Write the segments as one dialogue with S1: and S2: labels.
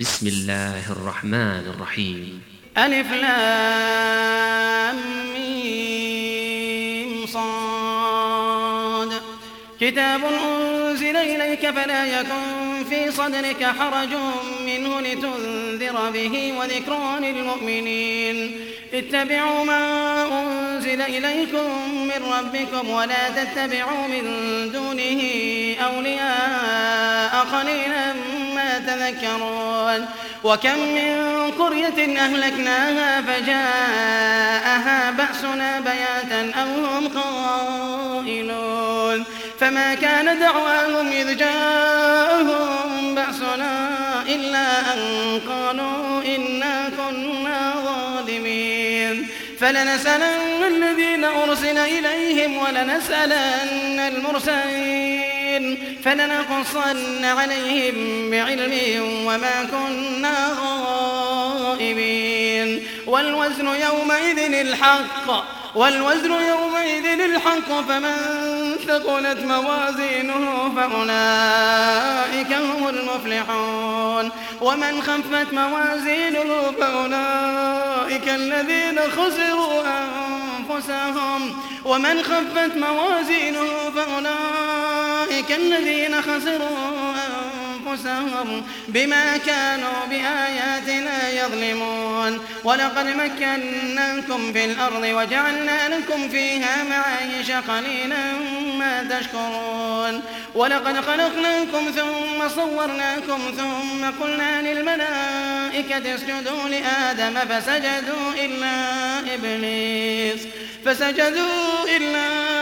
S1: بسم الله الرحمن الرحيم
S2: ألف لام ميم صاد كتاب أنزل إليك فلا يكن في صدرك حرج منه لتنذر به وذكرى للمؤمنين اتبعوا ما أنزل إليكم من ربكم ولا تتبعوا من دونه أولياء قليلا تذكرون وكم من قرية أهلكناها فجاءها بأسنا بياتا أو هم قائلون فما كان دعواهم إذ جاءهم بأسنا إلا أن قالوا إنا كنا ظالمين فلنسألن الذين أرسل إليهم ولنسألن المرسلين المجرمين فلنقصن عليهم بعلم وما كنا غائبين والوزن يومئذ الحق والوزن يومئذ الحق فمن ثقلت موازينه فأولئك هم المفلحون ومن خفت موازينه فأولئك الذين خسروا أنفسهم أنفسهم ومن خفت موازينه فأولئك الذين خسروا أنفسهم أنفسهم بما كانوا بآياتنا يظلمون ولقد مكناكم في الأرض وجعلنا لكم فيها معايش قليلا ما تشكرون ولقد خلقناكم ثم صورناكم ثم قلنا للملائكة اسجدوا لآدم فسجدوا إلا إبليس فسجدوا إلا إبليس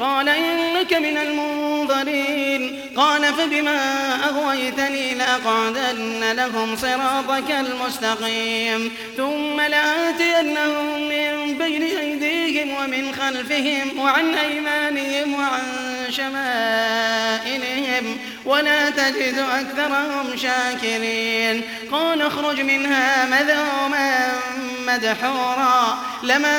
S2: قال إنك من المنظرين قال فبما أغويتني لأقعدن لهم صراطك المستقيم ثم لآتينهم من بين أيديهم ومن خلفهم وعن أيمانهم وعن شمائلهم ولا تجد أكثرهم شاكرين قال اخرج منها مذوما مدحورا لمن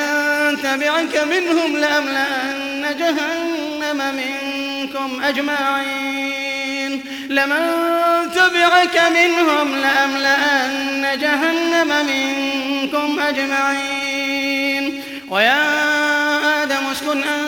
S2: تبعك منهم لأملأن جهنم منكم أجمعين لمن تبعك منهم لأملأن جهنم منكم أجمعين ويا آدم اسكن أنت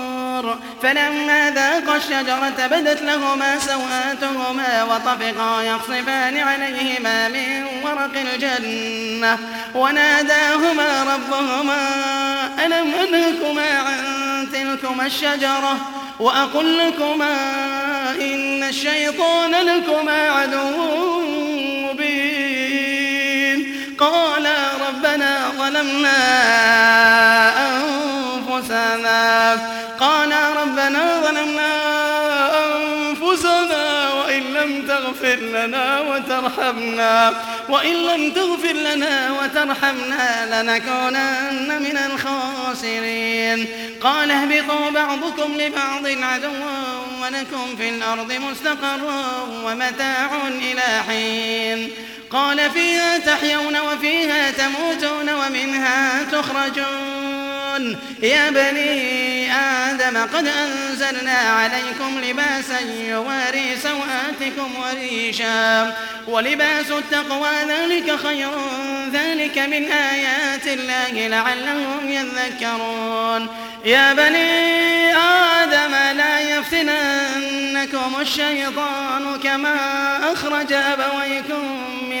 S2: الصبر فلما ذاقا الشجرة بدت لهما سوآتهما وطفقا يخصفان عليهما من ورق الجنة وناداهما ربهما ألم أنهكما عن تلكما الشجرة وأقل لكما إن الشيطان لكما عدو مبين قالا ربنا ظلمنا أنفسنا ربنا ظلمنا أنفسنا وإن لم تغفر لنا وترحمنا وإن لم تغفر لنا وترحمنا لنكونن من الخاسرين قال اهبطوا بعضكم لبعض عدوا ولكم في الأرض مستقر ومتاع إلى حين قال فيها تحيون وفيها تموتون ومنها تخرجون يا بني آدم قد أنزلنا عليكم لباسا يواري سوآتكم وريشا ولباس التقوى ذلك خير ذلك من آيات الله لعلهم يذكرون يا بني آدم لا يفتننكم الشيطان كما أخرج أبويكم من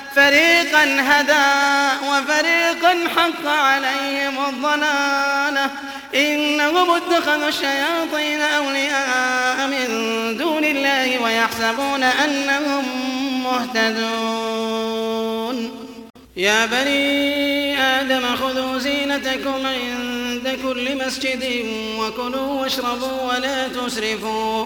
S2: فريقا هدى وفريقا حق عليهم الضلالة إنهم اتخذوا الشياطين أولياء من دون الله ويحسبون أنهم مهتدون يا بني آدم خذوا زينتكم عند كل مسجد وكلوا واشربوا ولا تسرفوا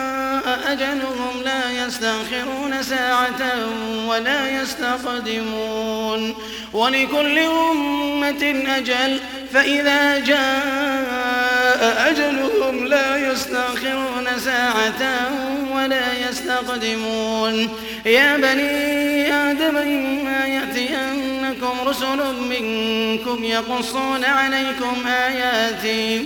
S2: أجلهم لا يستأخرون ساعة ولا يستقدمون ولكل أمة أجل فإذا جاء أجلهم لا يستأخرون ساعة ولا يستقدمون يا بني آدم إما يأتينكم رسل منكم يقصون عليكم آياتي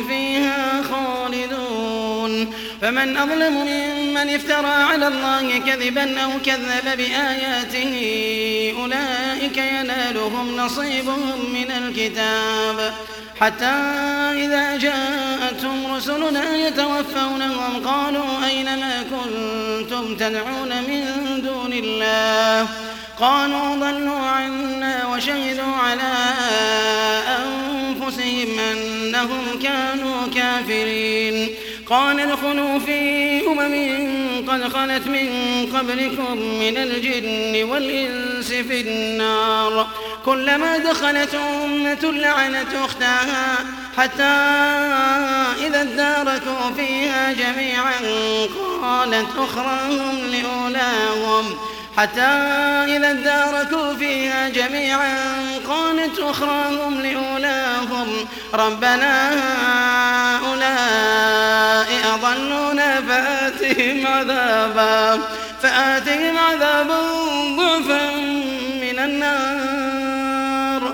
S2: فمن أظلم ممن افترى على الله كذبا أو كذب بآياته أولئك ينالهم نصيبهم من الكتاب حتى إذا جاءتهم رسلنا يتوفونهم قالوا أين ما كنتم تدعون من دون الله قالوا ضلوا عنا وشهدوا على أنفسهم أنهم كانوا كافرين قال ادخلوا في أمم قد خلت من قبلكم من الجن والإنس في النار كلما دخلت أمة لعنت أختها حتى إذا اداركوا فيها جميعا قالت أخراهم لأولاهم حتى إذا اداركوا فيها جميعا قالت أخراهم لأولاهم ربنا هؤلاء يضلون فآتهم عذابا فآتهم عذابا ضعفا من النار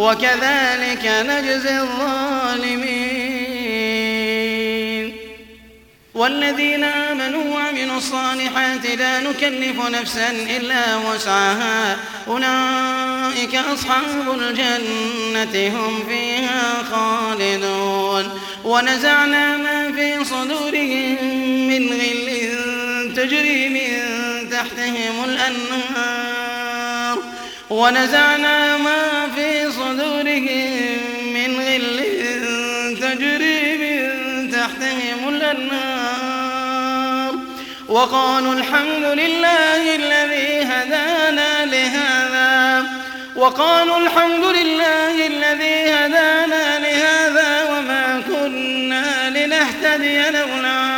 S2: وكذلك نجزي الظالمين والذين آمنوا وعملوا الصالحات لا نكلف نفسا إلا وسعها أولئك أصحاب الجنة هم فيها خالدون ونزعنا ما في صدورهم من غل تجري من تحتهم الأنهار ونزعنا ما في ظهورهم من غل تجري من تحتهم الأنهار وقالوا الحمد لله الذي هدانا لهذا وقالوا الحمد لله الذي هدانا لهذا وما كنا لنهتدي لولا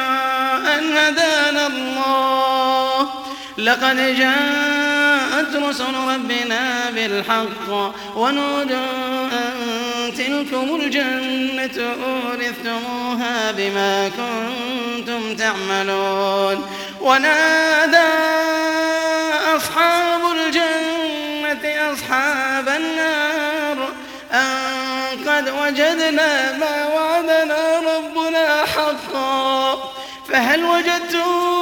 S2: لقد جاءت رسل ربنا بالحق ونودوا أن تلكم الجنة أورثتموها بما كنتم تعملون ونادى أصحاب الجنة أصحاب النار أن قد وجدنا ما وعدنا ربنا حقا فهل وجدتم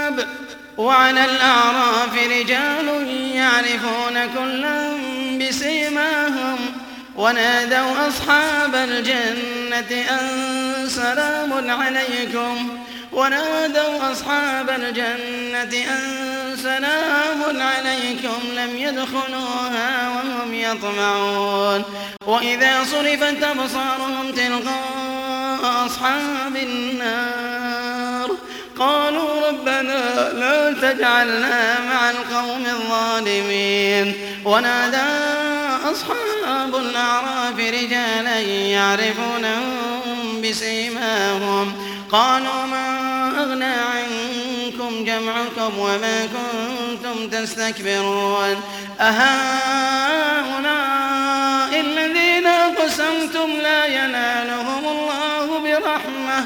S2: وعلى الأعراف رجال يعرفون كلا بسيماهم ونادوا أصحاب الجنة أن سلام عليكم ونادوا أصحاب الجنة أن سلام عليكم لم يدخلوها وهم يطمعون وإذا صرفت أبصارهم تلقاء أصحاب النار قالوا ربنا لا تجعلنا مع القوم الظالمين ونادى أصحاب الأعراف رجالا يعرفونهم بسيماهم قالوا ما أغنى عنكم جمعكم وما كنتم تستكبرون أهؤلاء الذين قسمتم لا ينالهم الله برحمه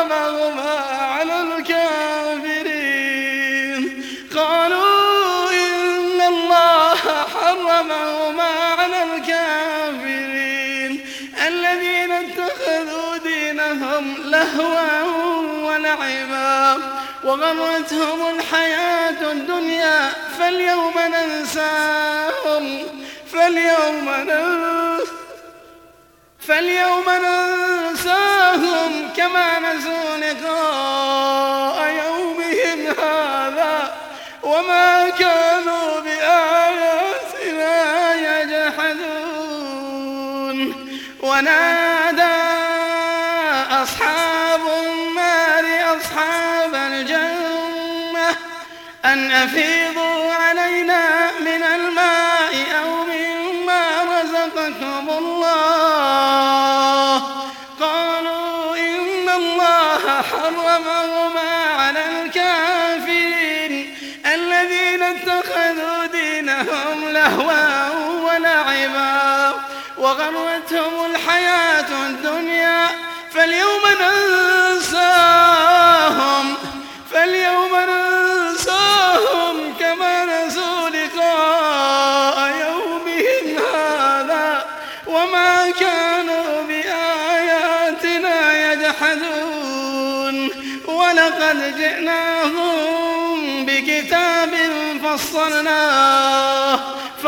S2: وما على الكافرين قالوا إن الله حرمهما على الكافرين الذين اتخذوا دينهم لهوا ولعبا وغرتهم الحياة الدنيا فاليوم ننساهم فاليوم ننساهم فاليوم ننساهم كما نسوا لقاء يومهم هذا وما كانوا بآياتنا يجحدون ونادى أصحاب النار أصحاب الجنة أن أفيضوا علينا وغرتهم الحياة الدنيا فاليوم ننساهم فاليوم ننساهم كما نسوا لقاء يومهم هذا وما كانوا بآياتنا يجحدون ولقد جئناهم بكتاب فصلناه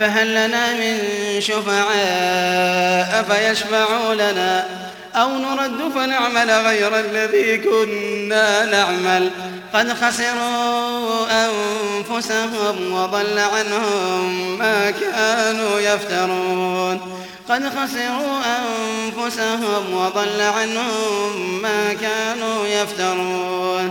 S2: فهل لنا من شفعاء فيشفعوا لنا أو نرد فنعمل غير الذي كنا نعمل قد خسروا أنفسهم وضل عنهم ما كانوا يفترون قد خسروا أنفسهم وضل عنهم ما كانوا يفترون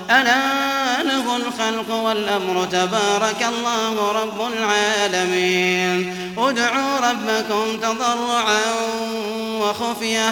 S2: ألا له الخلق والأمر تبارك الله رب العالمين ادعوا ربكم تضرعا وخفيه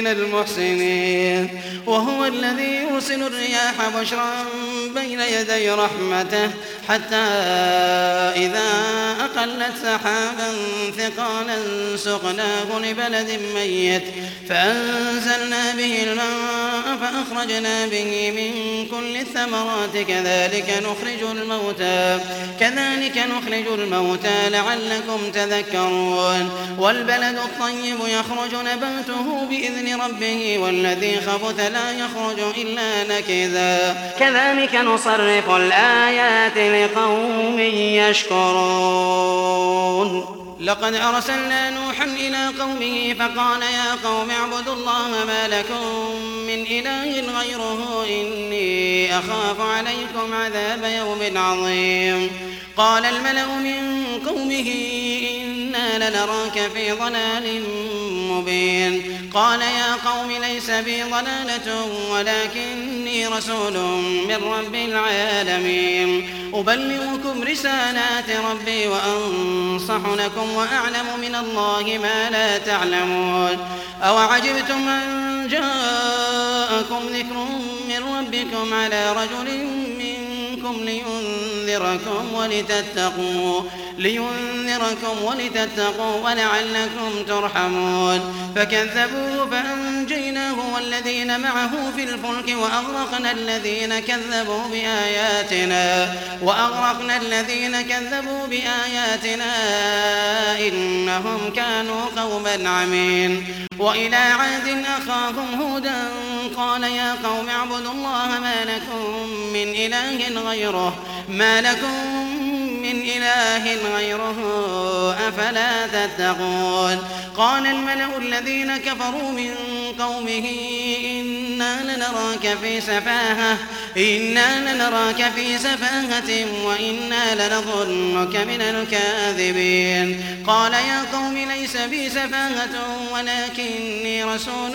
S2: من المحسنين وهو الذي يرسل الرياح بشرا بين يدي رحمته حتى إذا أقلت سحابا ثقالا سقناه لبلد ميت فأنزلنا به الماء فأخرجنا به من كل الثمرات كذلك نخرج الموتى كذلك نخرج الموتى لعلكم تذكرون والبلد الطيب يخرج نباته بإذن ربه والذي خبث لا يخرج إلا نكدا كذلك نصرف الآيات لقوم يشكرون لقد أرسلنا نوحا إلى قومه فقال يا قوم اعبدوا الله ما لكم من إله غيره إني أخاف عليكم عذاب يوم عظيم قال الملأ من قومه إنا لنراك في ضلال مبين قال يا قوم ليس بي ضلالة ولكني رسول من رب العالمين أبلغكم رسالات ربي وأنصح لكم وأعلم من الله ما لا تعلمون أو عجبتم أن جاءكم ذكر من ربكم على رجل منكم لينذركم لينذركم ولتتقوا لينذركم ولتتقوا ولعلكم ترحمون فكذبوه فأنجيناه والذين معه في الفلك وأغرقنا الذين كذبوا بآياتنا وأغرقنا الذين كذبوا بآياتنا إنهم كانوا قوما عمين وإلى عاد أخاهم هودا قال يا قوم اعبدوا الله ما لكم من إله غيره ما لكم إله غيره أفلا تتقون قال الملأ الذين كفروا من قومه إنا لنراك في سفاهة إنا لنراك في سفاهة وإنا لنظنك من الكاذبين قال يا قوم ليس بي سفاهة ولكني رسول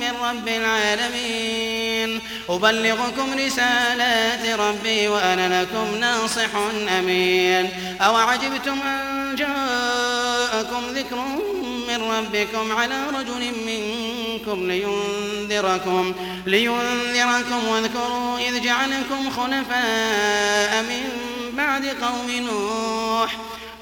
S2: من رب العالمين أبلغكم رسالات ربي وأنا لكم ناصح أمين أوعجبتم أن جاءكم ذكر من ربكم على رجل منكم لينذركم, لينذركم واذكروا إذ جعلكم خلفاء من بعد قوم نوح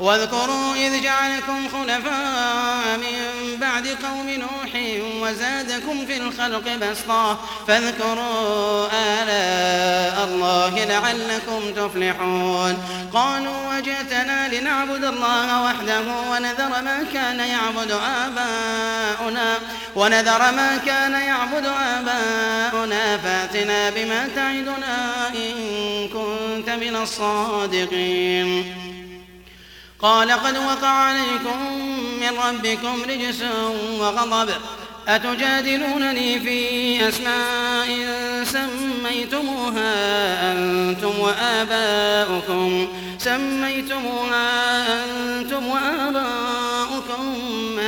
S2: واذكروا إذ جعلكم خلفاء من بعد قوم نوح وزادكم في الخلق بسطا فاذكروا آلاء الله لعلكم تفلحون قالوا وجئتنا لنعبد الله وحده ونذر ما كان يعبد آباؤنا ونذر ما كان يعبد آباؤنا فاتنا بما تعدنا إن كنت من الصادقين قال قد وقع عليكم من ربكم رجس وغضب أتجادلونني في أسماء سميتموها أنتم وآباؤكم سميتموها أنتم وآباؤكم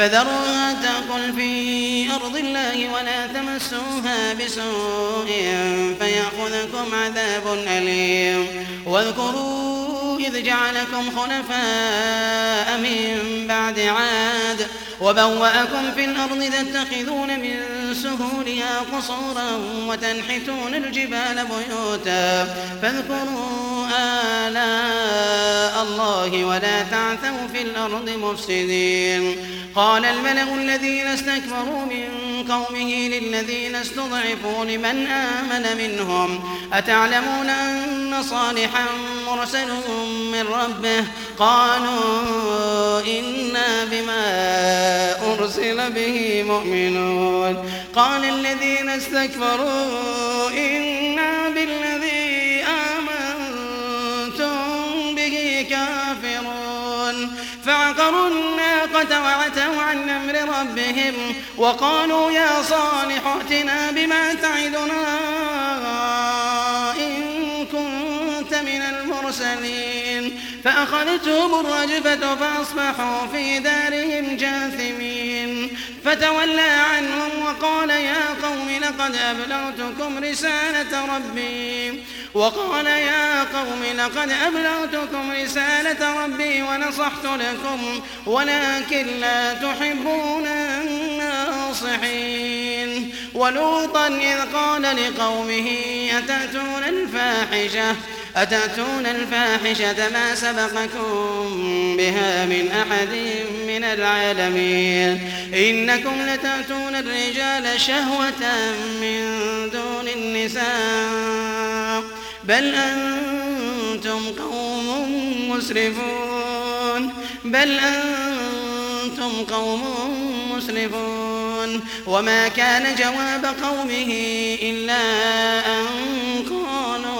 S2: فذرها تأكل في أرض الله ولا تمسوها بسوء فيأخذكم عذاب أليم واذكروا إذ جعلكم خلفاء من بعد عاد وبوأكم في الأرض تتخذون من سهولها قصورا وتنحتون الجبال بيوتا فاذكروا آلاء الله ولا تعثوا في الأرض مفسدين قال الملأ الذين استكبروا من قومه للذين استضعفوا لمن آمن منهم أتعلمون أن صالحا مرسل من ربه قالوا إنا بما أرسل به مؤمنون قال الذين استكبروا إنا بالذي آمنتم به كافرون فعقروا الناقة وعتوا عن أمر ربهم وقالوا يا صالح ائتنا بما تعدنا إن كنت من المرسلين فأخذتهم الرجفة فأصبحوا في دارهم جاثمين فتولى عنهم وقال يا قوم لقد أبلغتكم رسالة ربي وقال يا قوم لقد أبلغتكم رسالة ربي ونصحت لكم ولكن لا تحبون الناصحين ولوطا إذ قال لقومه أتأتون الفاحشة أتأتون الفاحشة ما سبقكم بها من أحد من العالمين إنكم لتأتون الرجال شهوة من دون النساء بل أنتم قوم مسرفون بل أنتم قوم مسرفون وما كان جواب قومه إلا أن قالوا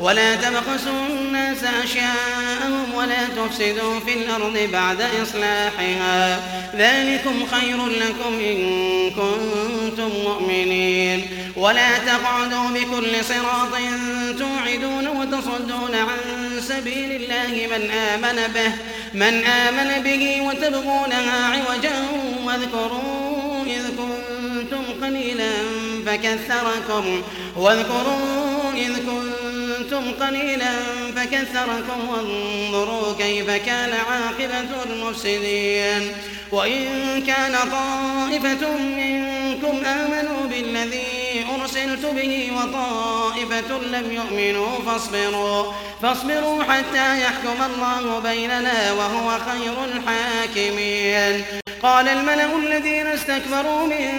S2: ولا تبخسوا الناس أشياءهم ولا تفسدوا في الأرض بعد إصلاحها ذلكم خير لكم إن كنتم مؤمنين ولا تقعدوا بكل صراط توعدون وتصدون عن سبيل الله من آمن به من آمن به وتبغونها عوجا واذكروا إذ كنتم قليلا فكثركم واذكروا إذ كنتم كنتم قليلا فكثركم وانظروا كيف كان عاقبة المفسدين وإن كان طائفة منكم آمنوا بالذي أرسلت به وطائفة لم يؤمنوا فاصبروا فاصبروا حتى يحكم الله بيننا وهو خير الحاكمين قال الملأ الذين استكبروا من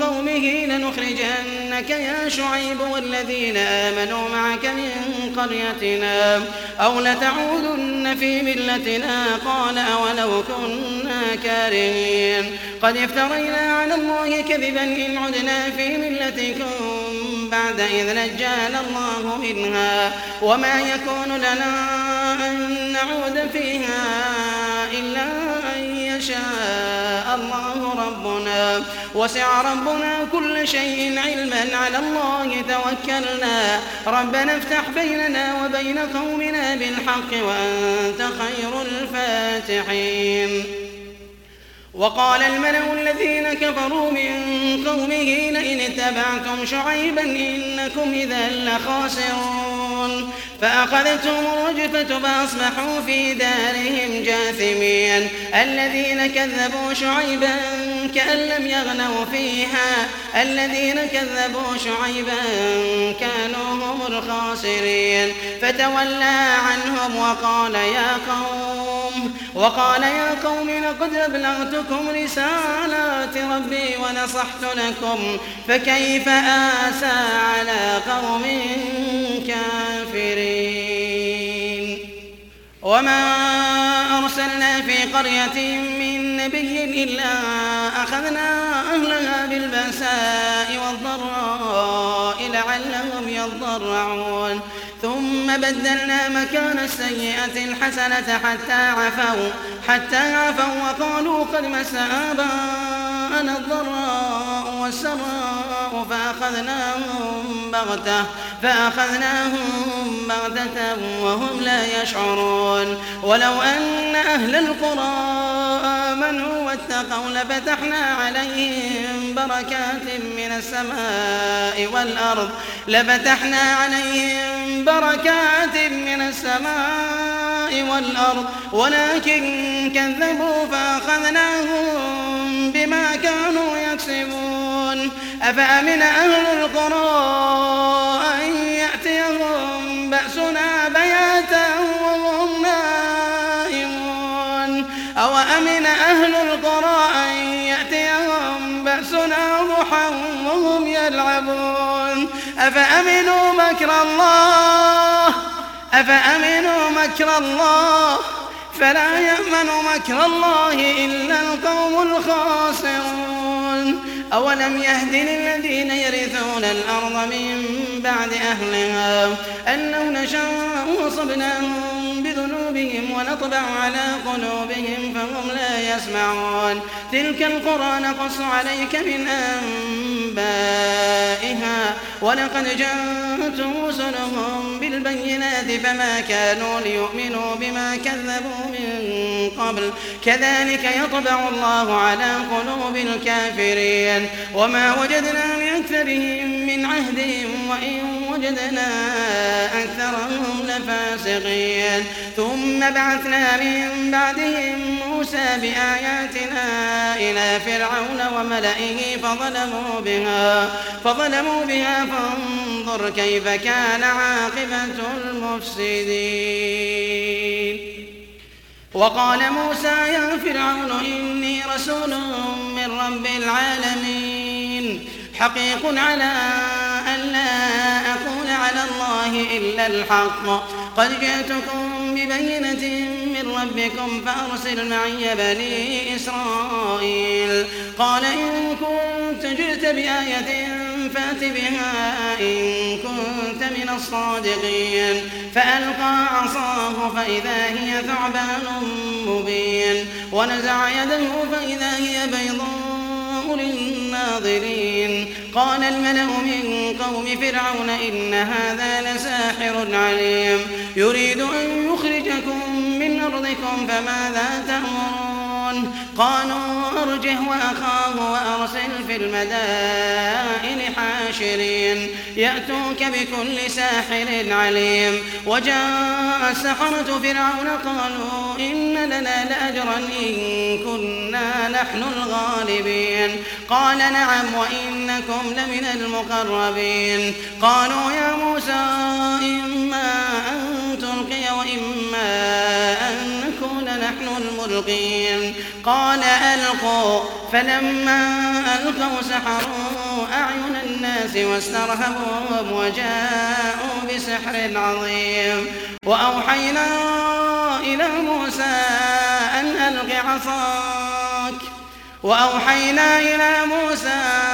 S2: قومه لنخرجنك يا شعيب والذين آمنوا معك من قريتنا أو لتعودن في ملتنا قال أولو كنا كارهين قد افترينا على الله كذبا إن عدنا في ملتكم بعد إذ نجانا الله منها وما يكون لنا أن نعود فيها شاء الله ربنا وسع ربنا كل شيء علما على الله توكلنا ربنا افتح بيننا وبين قومنا بالحق وأنت خير الفاتحين وقال الملأ الذين كفروا من قومه لئن اتبعتم شعيبا إنكم إذا لخاسرون فأخذتهم الرجفة فأصبحوا في دارهم جاثمين الذين كذبوا شعيبا كأن لم يغنوا فيها الذين كذبوا شعيبا كانوا هم الخاسرين فتولى عنهم وقال يا قوم وقال يا قوم لقد أبلغتكم رسالات ربي ونصحت لكم فكيف آسى على قوم كافرين وما أرسلنا في قرية من نبي إلا أخذنا أهلها بالبأساء والضراء لعلهم يضرعون ثم بدلنا مكان السيئة الحسنة حتى عفوا حتى عفوا وقالوا قد مس آباؤنا جاءنا الضراء والسراء فأخذناهم بغتة فأخذناهم بغتة وهم لا يشعرون ولو أن أهل القرى آمنوا واتقوا لفتحنا عليهم بركات من السماء والأرض لفتحنا عليهم بركات من السماء والأرض ولكن كذبوا فأخذناهم بما كانوا يكسبون أفأمن أهل القرى أن يأتيهم بأسنا بياتا وهم نائمون أو أمن أهل القرى أن يأتيهم بأسنا ضحى وهم يلعبون أفأمنوا مكر الله أفأمنوا مكر الله فلا يأمن مكر الله إلا القوم الخاسرون أولم يهد للذين يرثون الأرض من بعد أهلها أن لو نشاء وصبناهم بذنوبهم قلوبهم ونطبع على قلوبهم فهم لا يسمعون تلك القرى نقص عليك من أنبائها ولقد جاءت رسلهم بالبينات فما كانوا ليؤمنوا بما كذبوا من قبل كذلك يطبع الله على قلوب الكافرين وما وجدنا لأكثرهم من عهدهم وإن وجدنا أكثرهم لفاسقين ثم ثم بعثنا من بعدهم موسى بآياتنا إلى فرعون وملئه فظلموا بها فظلموا بها فانظر كيف كان عاقبة المفسدين وقال موسى يا فرعون إني رسول من رب العالمين حقيق على أن لا أقول على الله إلا الحق قد جئتكم ببينة من ربكم فأرسل معي بني إسرائيل قال إن كنت جئت بآية فات بها إن كنت من الصادقين فألقى عصاه فإذا هي ثعبان مبين ونزع يده فإذا هي بيضاء الله للناظرين قال الملأ من قوم فرعون إن هذا لساحر عليم يريد أن يخرجكم من أرضكم فماذا تأمرون يعلمون قالوا ارجه وأخاه وأرسل في المدائن حاشرين يأتوك بكل ساحر عليم وجاء السحرة فرعون قالوا إن لنا لأجرا إن كنا نحن الغالبين قال نعم وإنكم لمن المقربين قالوا يا موسى إما أن تلقي وإما أن نكون نحن الملقين قال ألقوا فلما ألقوا سحروا أعين الناس واسترهبوهم وجاءوا بسحر عظيم وأوحينا إلى موسى أن ألق عصاك وأوحينا إلى موسى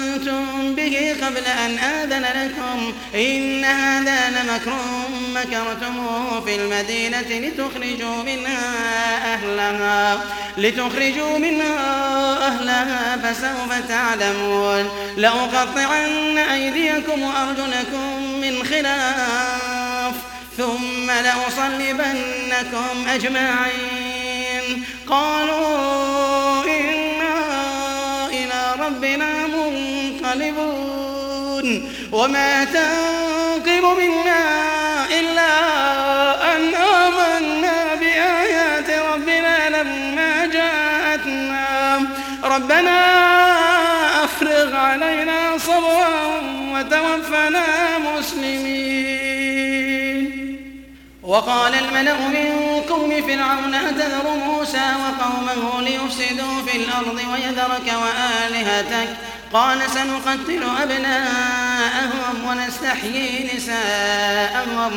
S2: كنتم به قبل أن آذن لكم إن هذا لمكر مكرتموه في المدينة لتخرجوا منها أهلها لتخرجوا منها أهلها فسوف تعلمون لأقطعن أيديكم وأرجلكم من خلاف ثم لأصلبنكم أجمعين قالوا غالبون وما تنقم منا إلا أن آمنا بآيات ربنا لما جاءتنا ربنا أفرغ علينا صبرا وتوفنا مسلمين وقال الملأ من قوم فرعون أتذر موسى وقومه ليفسدوا في الأرض ويذرك وآلهتك قال سنقتل أبناءهم ونستحيي نساءهم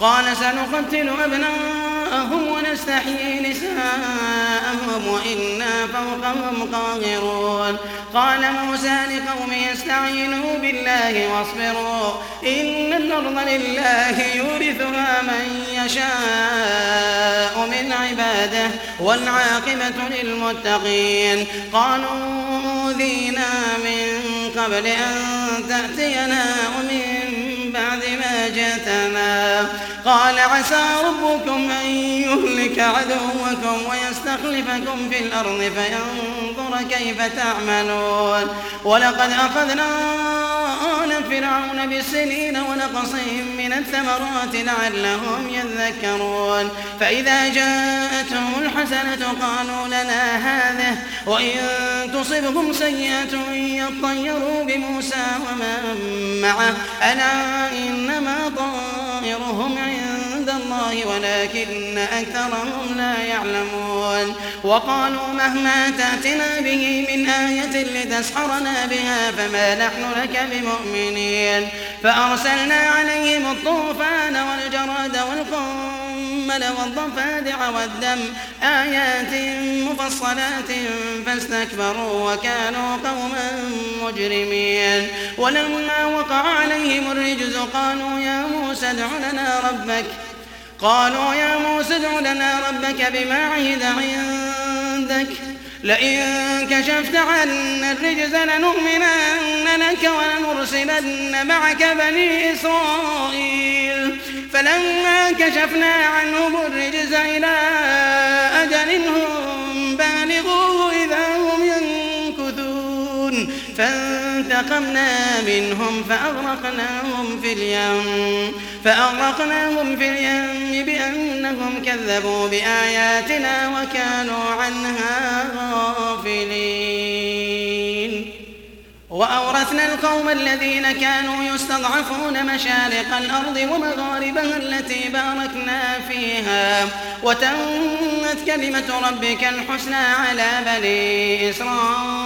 S2: قال سنقتل أبناءهم ونستحيي نساءهم وإنا فوقهم قاهرون قال موسى لقومه استعينوا بالله واصبروا إن الأرض لله يورثها من يشاء من عباده والعاقبة للمتقين قالوا أوذينا من قبل أن تأتينا ومن اجتماه قال عسى ربكم أن يهلك عدوكم ويسر ويستخلفكم في الأرض فينظر كيف تعملون ولقد أخذنا آل فرعون بالسنين ونقصهم من الثمرات لعلهم يذكرون فإذا جاءتهم الحسنة قالوا لنا هذه وإن تصبهم سيئة يطيروا بموسى ومن معه ألا إنما طائرهم عند الله ولكن أكثرهم لا يعلمون وقالوا مهما تأتنا به من آية لتسحرنا بها فما نحن لك بمؤمنين فأرسلنا عليهم الطوفان والجراد والقمل والضفادع والدم آيات مفصلات فاستكبروا وكانوا قوما مجرمين ولما وقع عليهم الرجز قالوا يا موسى ادع لنا ربك قالوا يا موسى ادع لنا ربك بما عهد عندك لئن كشفت عنا الرجز لنؤمنن لك ولنرسلن معك بني إسرائيل فلما كشفنا عنهم الرجز إلى أجل هم فانتقمنا منهم فأغرقناهم في اليم فأغرقناهم في اليم بأنهم كذبوا بآياتنا وكانوا عنها غافلين وأورثنا القوم الذين كانوا يستضعفون مشارق الأرض ومغاربها التي باركنا فيها وتمت كلمة ربك الحسنى على بني إسرائيل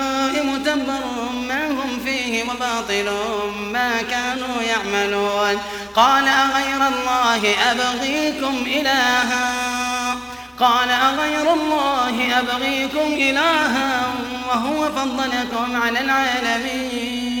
S2: مدبر ما هم فيه وباطل ما كانوا يعملون قال أغير الله أبغيكم إلها قال أغير الله أبغيكم إلها وهو فضلكم على العالمين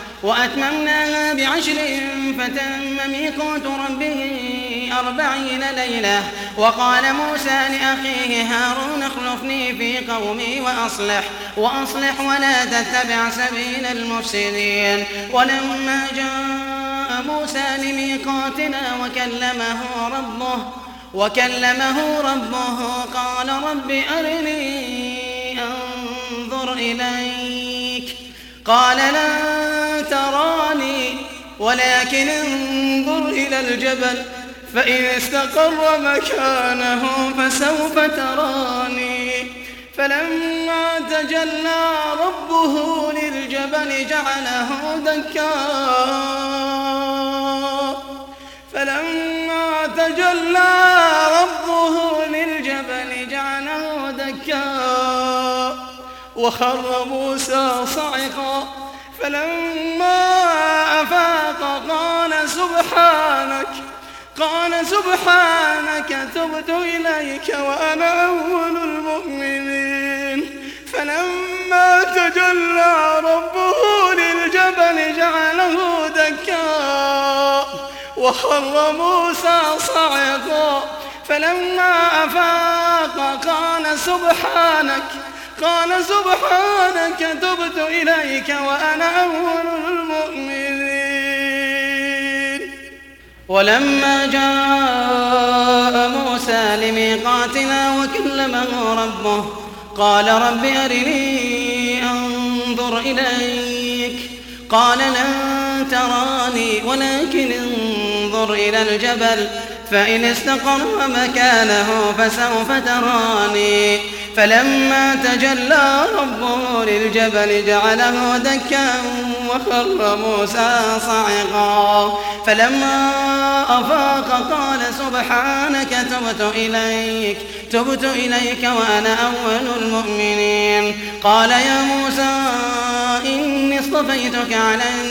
S2: وأتممناها بعشر فتم ميقات ربه أربعين ليلة وقال موسى لأخيه هارون اخلفني في قومي وأصلح وأصلح ولا تتبع سبيل المفسدين ولما جاء موسى لميقاتنا وكلمه ربه وكلمه ربه قال رب أرني أنظر إليك قال لا تراني ولكن انظر إلى الجبل فإن استقر مكانه فسوف تراني فلما تجلى ربه للجبل جعله دكا فلما تجلى ربه للجبل جعله دكا وخر موسى صعقا فلما أفاق قال سبحانك قال سبحانك تبت إليك وأنا أول المؤمنين فلما تجلى ربه للجبل جعله دكا وخر موسى صعقا فلما أفاق قال سبحانك قال سبحانك تبت إليك وأنا أول المؤمنين ولما جاء موسى لميقاتنا وكلمه ربه قال رب أرني أنظر إليك قال لن تراني ولكن انظر إلى الجبل فإن استقر مكانه فسوف تراني فلما تجلى ربه للجبل جعله دكا وخر موسى صعقا فلما أفاق قال سبحانك تبت إليك تبت إليك وأنا أول المؤمنين قال يا موسى إني اصطفيتك على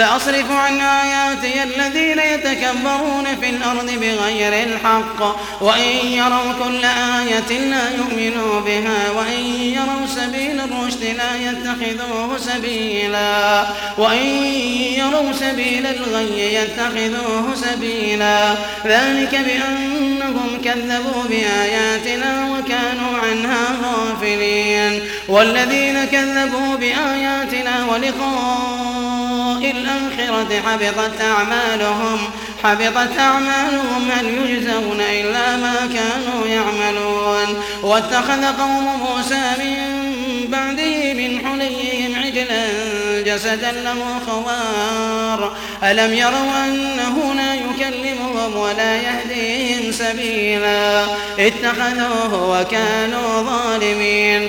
S2: سأصرف عن آياتي الذين يتكبرون في الأرض بغير الحق وإن يروا كل آية لا يؤمنوا بها وإن يروا سبيل الرشد لا يتخذوه سبيلا وإن يروا سبيل الغي يتخذوه سبيلا ذلك بأنهم كذبوا بآياتنا وكانوا عنها غافلين والذين كذبوا بآياتنا ولقاء الآخرة حبطت أعمالهم حبطت أعمالهم هل يجزون إلا ما كانوا يعملون واتخذ قوم موسى من بعده من حليهم عجلا جسدا له خوار ألم يروا أنه لا يكلمهم ولا يهديهم سبيلا اتخذوه وكانوا ظالمين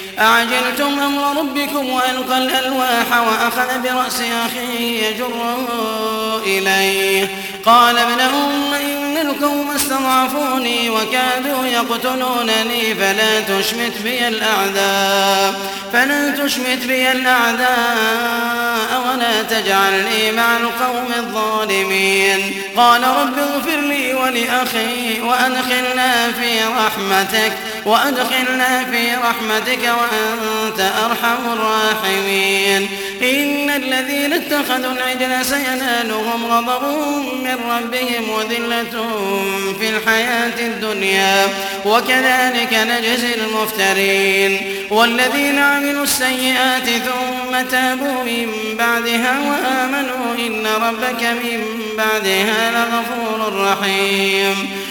S2: أعجلتم أمر ربكم وألقى الألواح وأخذ برأس أخيه يجره إليه قال ابن أم إن القوم استضعفوني وكادوا يقتلونني فلا تشمت بي الأعداء فلا تشمت بي الأعداء ولا تجعلني مع القوم الظالمين قال رب اغفر لي ولأخي وأدخلنا في رحمتك رحمتك وأدخلنا في رحمتك وأنت أرحم الراحمين إن الذين اتخذوا العجل سينالهم غضب من ربهم وذلة في الحياة الدنيا وكذلك نجزي المفترين والذين عملوا السيئات ثم تابوا من بعدها وآمنوا إن ربك من بعدها لغفور رحيم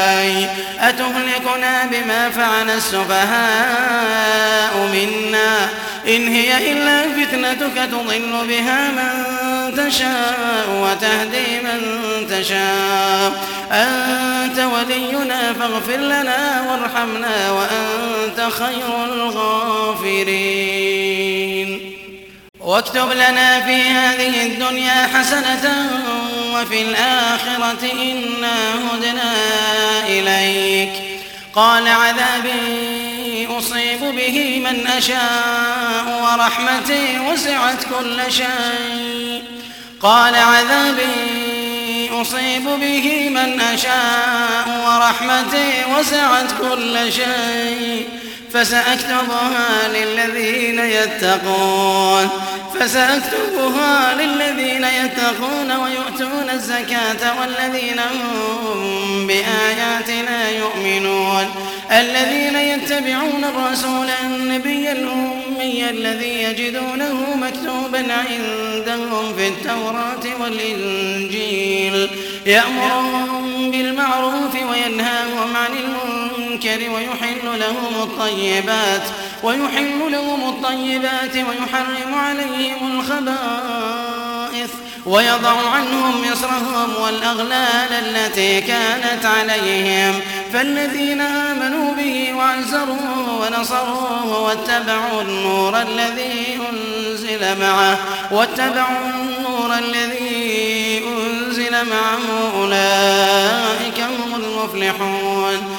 S2: السفهاء أتهلكنا بما فعل السفهاء منا إن هي إلا فتنتك تضل بها من تشاء وتهدي من تشاء أنت ولينا فاغفر لنا وارحمنا وأنت خير الغافرين واكتب لنا في هذه الدنيا حسنة وفي الآخرة إنا هدنا إليك قال عذابي أصيب به من أشاء ورحمتي وسعت كل شيء قال عذابي أصيب به من أشاء ورحمتي وسعت كل شيء فسأكتبها للذين يتقون فسأكتبها للذين يتقون ويؤتون الزكاة والذين هم بآياتنا يؤمنون الذين يتبعون الرسول النبي الأمي الذي يجدونه مكتوبا عندهم في التوراة والإنجيل يأمرهم بالمعروف وينهاهم عن المنكر المنكر ويحل لهم الطيبات ويحل لهم الطيبات ويحرم عليهم الخبائث ويضع عنهم مصرهم والأغلال التي كانت عليهم فالذين آمنوا به وعزروه ونصروه واتبعوا النور الذي أنزل معه واتبعوا النور الذي أنزل معه أولئك هم المفلحون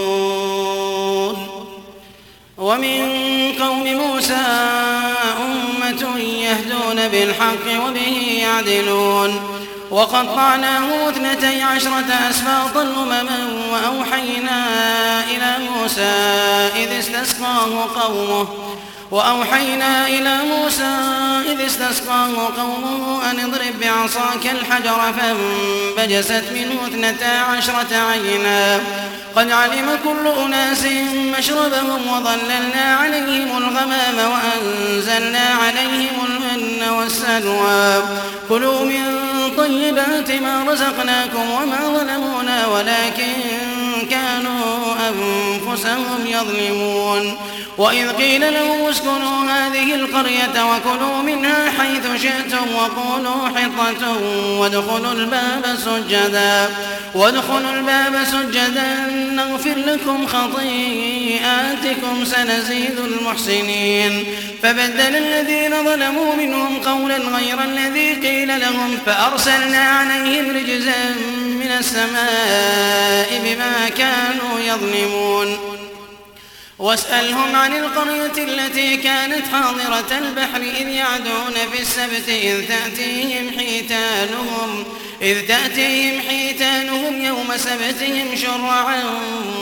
S2: ومن قوم موسى أمة يهدون بالحق وبه يعدلون وقطعناه اثنتي عشرة أسباطا أمما وأوحينا إلى موسى إذ استسقاه قومه وأوحينا إلى موسى إذ استسقاه قومه أن اضرب بعصاك الحجر فانبجست منه اثنتا عشرة عينا قد علم كل أناس مشربهم وظللنا عليهم الغمام وأنزلنا عليهم المن والسلوى كلوا من طيبات ما رزقناكم وما ظلمونا ولكن كانوا أنفسهم يظلمون وإذ قيل لهم اسكنوا هذه القرية وكلوا منها حيث شئتم وقولوا حطة وادخلوا الباب سجدا وادخلوا الباب سجدا نغفر لكم خطيئاتكم سنزيد المحسنين فبدل الذين ظلموا منهم قولا غير الذي قيل لهم فأرسلنا عليهم رجزا من السماء بما كانوا يظلمون واسألهم عن القرية التي كانت حاضرة البحر إذ يعدون في السبت إذ تأتيهم حيتانهم إذ تأتيهم حيتانهم يوم سبتهم شرعا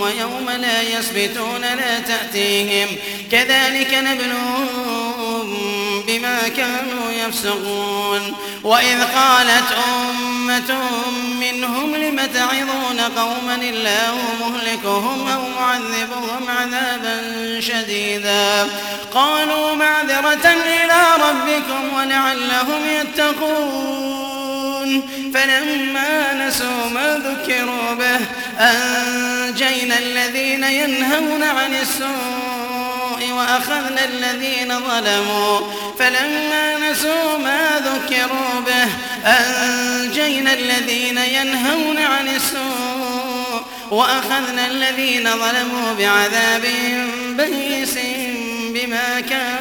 S2: ويوم لا يسبتون لا تأتيهم كذلك نبلوهم بما كانوا يفسقون وإذ قالت أمة منهم لم تعظون قوما الله مهلكهم أو معذبهم عذابا شديدا قالوا معذرة إلى ربكم ولعلهم يتقون يشركون فلما نسوا ما ذكروا به أنجينا الذين ينهون عن السوء وأخذنا الذين ظلموا فلما نسوا ما ذكروا به أنجينا الذين ينهون عن السوء وأخذنا الذين ظلموا بعذاب بيس بما كانوا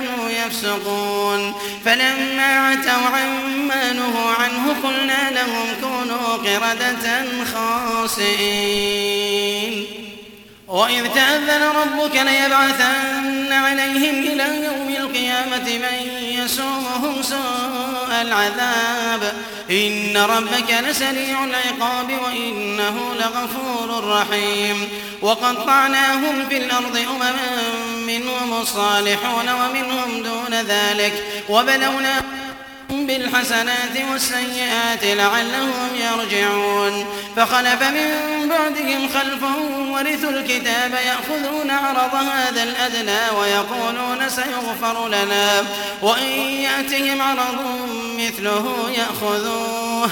S2: يفسقون فلما عتوا عما نهوا عنه قلنا لهم كونوا قردة خاسئين وإذ تأذن ربك ليبعثن عليهم إلى يوم القيامة من يسومهم سوء العذاب إن ربك لسريع العقاب وإنه لغفور رحيم وقطعناهم في الأرض أمما منهم الصالحون ومنهم دون ذلك وبلوناهم بالحسنات والسيئات لعلهم يرجعون فخلف من بعدهم خلف ورثوا الكتاب يأخذون عرض هذا الأدنى ويقولون سيغفر لنا وإن يأتهم عرض مثله يأخذوه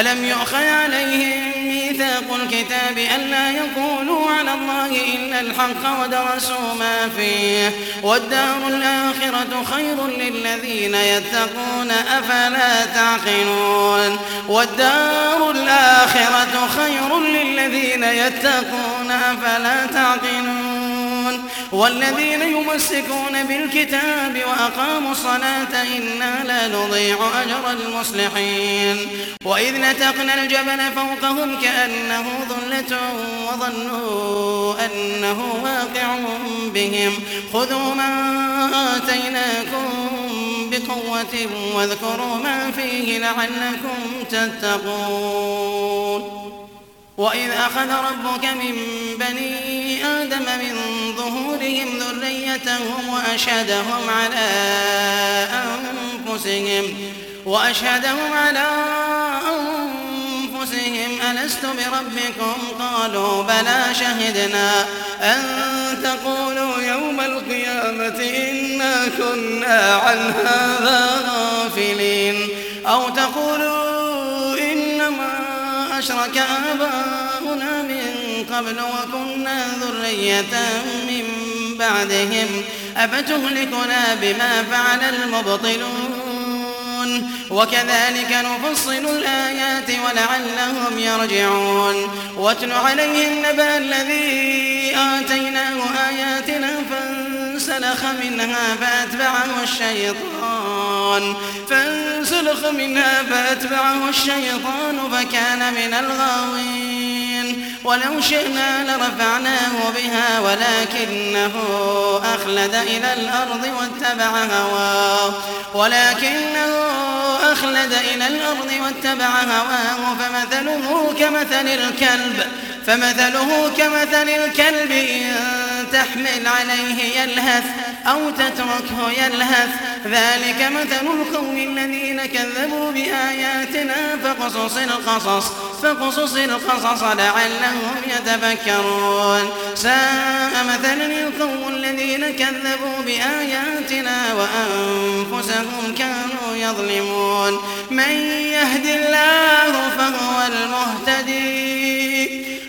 S2: ألم يؤخذ عليهم ميثاق الكتاب ألا يقولوا على الله إلا الحق ودرسوا ما فيه والدار الآخرة خير للذين يتقون أفلا تعقلون والدار الآخرة خير للذين يتقون أفلا تعقلون والذين يمسكون بالكتاب وأقاموا الصلاة إنا لا نضيع أجر المصلحين وإذ نتقنا الجبل فوقهم كأنه ظلة وظنوا أنه واقع بهم خذوا ما آتيناكم بقوة واذكروا ما فيه لعلكم تتقون وإذ أخذ ربك من بني آدم من ظهورهم ذريتهم وأشهدهم على أنفسهم وأشهدهم على أنفسهم أنفسهم ألست بربكم قالوا بلى شهدنا أن تقولوا يوم القيامة إنا كنا عن هذا غافلين أو تقولوا إنما أشرك آباؤنا من قبل وكنا ذرية من بعدهم أفتهلكنا بما فعل المبطلون وكذلك نفصل الآيات ولعلهم يرجعون واتل عليهم نبأ الذي آتيناه آياتنا فانسلخ فانسلخ منها فأتبعه الشيطان فانسلخ منها فأتبعه الشيطان فكان من الغاوين ولو شئنا لرفعناه بها ولكنه أخلد إلى الأرض واتبع هواه ولكنه أخلد إلى الأرض واتبع هواه فمثله كمثل الكلب فمثله كمثل الكلب إن تحمل عليه يلهث أو تتركه يلهث ذلك مثل القوم الذين كذبوا بآياتنا فقصص القصص فقصص القصص لعلهم يتفكرون ساء مثلا القوم الذين كذبوا بآياتنا وأنفسهم كانوا يظلمون من يهد الله فهو المهتدي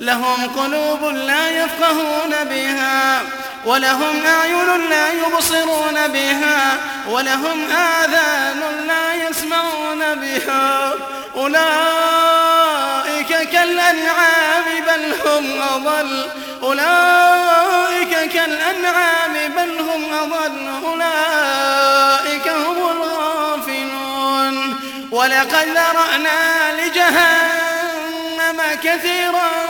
S2: لهم قلوب لا يفقهون بها ولهم أعين لا يبصرون بها ولهم آذان لا يسمعون بها أولئك كالأنعام بل هم أضل أولئك كالأنعام بل هم أضل أولئك هم الغافلون ولقد ذرأنا لجهنم كثيراً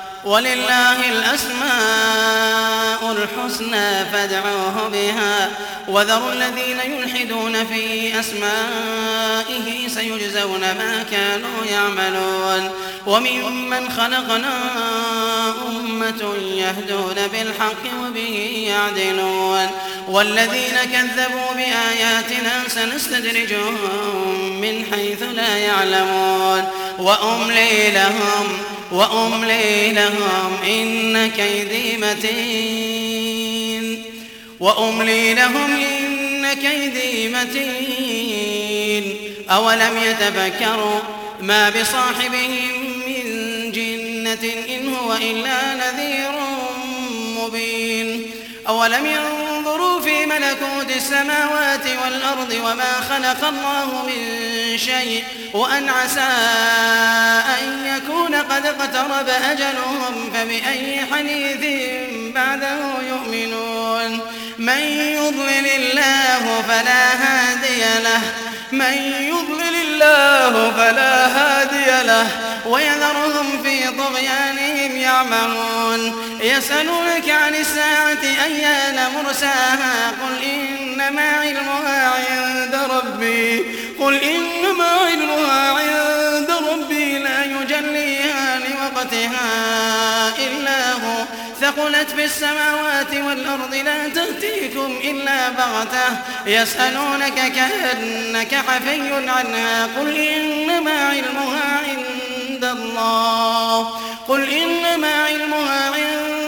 S2: ولله الأسماء الحسنى فادعوه بها وذروا الذين يلحدون في أسمائه سيجزون ما كانوا يعملون وممن خلقنا أمة يهدون بالحق وبه يعدلون والذين كذبوا بآياتنا سنستدرجهم من حيث لا يعلمون وأملي لهم وأملي لهم إن كيدي متين وأملي لهم إن كيدي متين أولم يتفكروا ما بصاحبهم من جنة إن هو إلا نذير مبين أولم ينظروا في ملكوت السماوات والأرض وما خلق الله من شيء وأن عسى أن يكون قد اقترب أجلهم فبأي حديث بعده يؤمنون من يضلل الله فلا هادي له من يضلل الله فلا هادي له ويذرهم في طغيانهم يعمهون يسألونك عن الساعة أيان مرساها قل إنما علمها عند ربي قل إن ثقلت في السماوات والأرض لا تأتيكم إلا بغتة يسألونك كأنك حفي عنها قل إنما علمها عند الله قل إنما علمها عند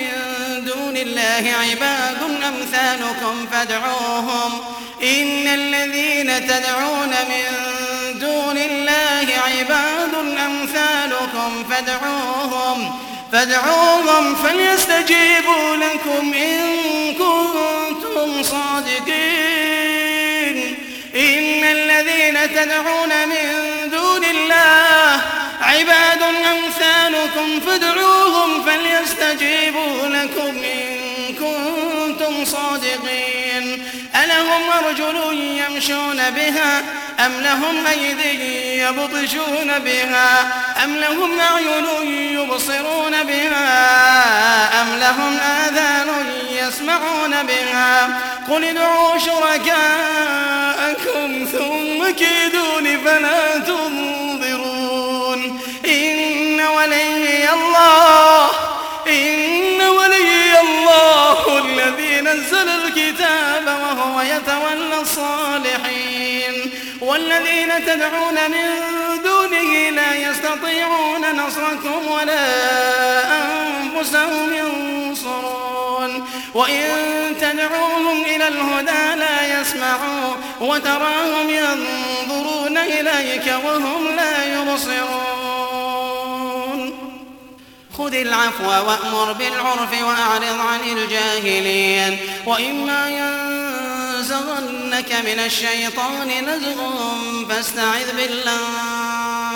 S2: من دون الله عباد أمثالكم فادعوهم إن الذين تدعون من دون الله عباد أمثالكم فادعوهم فادعوهم فليستجيبوا لكم إن كنتم صادقين إن الذين تدعون من عباد أمثالكم فادعوهم فليستجيبوا لكم إن كنتم صادقين ألهم أرجل يمشون بها أم لهم أيدي يبطشون بها أم لهم أعين يبصرون بها أم لهم آذان يسمعون بها قل ادعوا شركاءكم ثم كيدون فلا تظلمون الله إن ولي الله الذي نزل الكتاب وهو يتولى الصالحين والذين تدعون من دونه لا يستطيعون نصركم ولا أنفسهم ينصرون وإن تدعوهم إلى الهدى لا يسمعوا وتراهم ينظرون إليك وهم لا يبصرون خذ العفو وأمر بالعرف وأعرض عن الجاهلين وإما ينزغنك من الشيطان نزغ فاستعذ بالله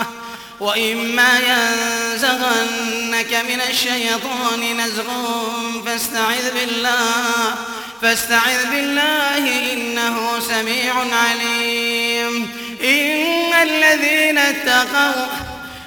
S2: وإما ينزغنك من الشيطان نزغ فاستعذ بالله فاستعذ بالله إنه سميع عليم إن الذين اتقوا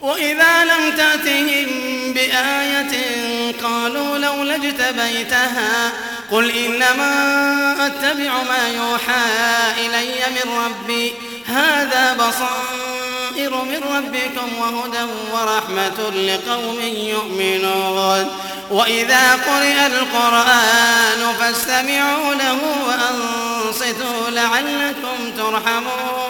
S2: وإذا لم تأتهم بآية قالوا لولا اجتبيتها قل إنما أتبع ما يوحى إلي من ربي هذا بصائر من ربكم وهدى ورحمة لقوم يؤمنون وإذا قرئ القرآن فاستمعوا له وأنصتوا لعلكم ترحمون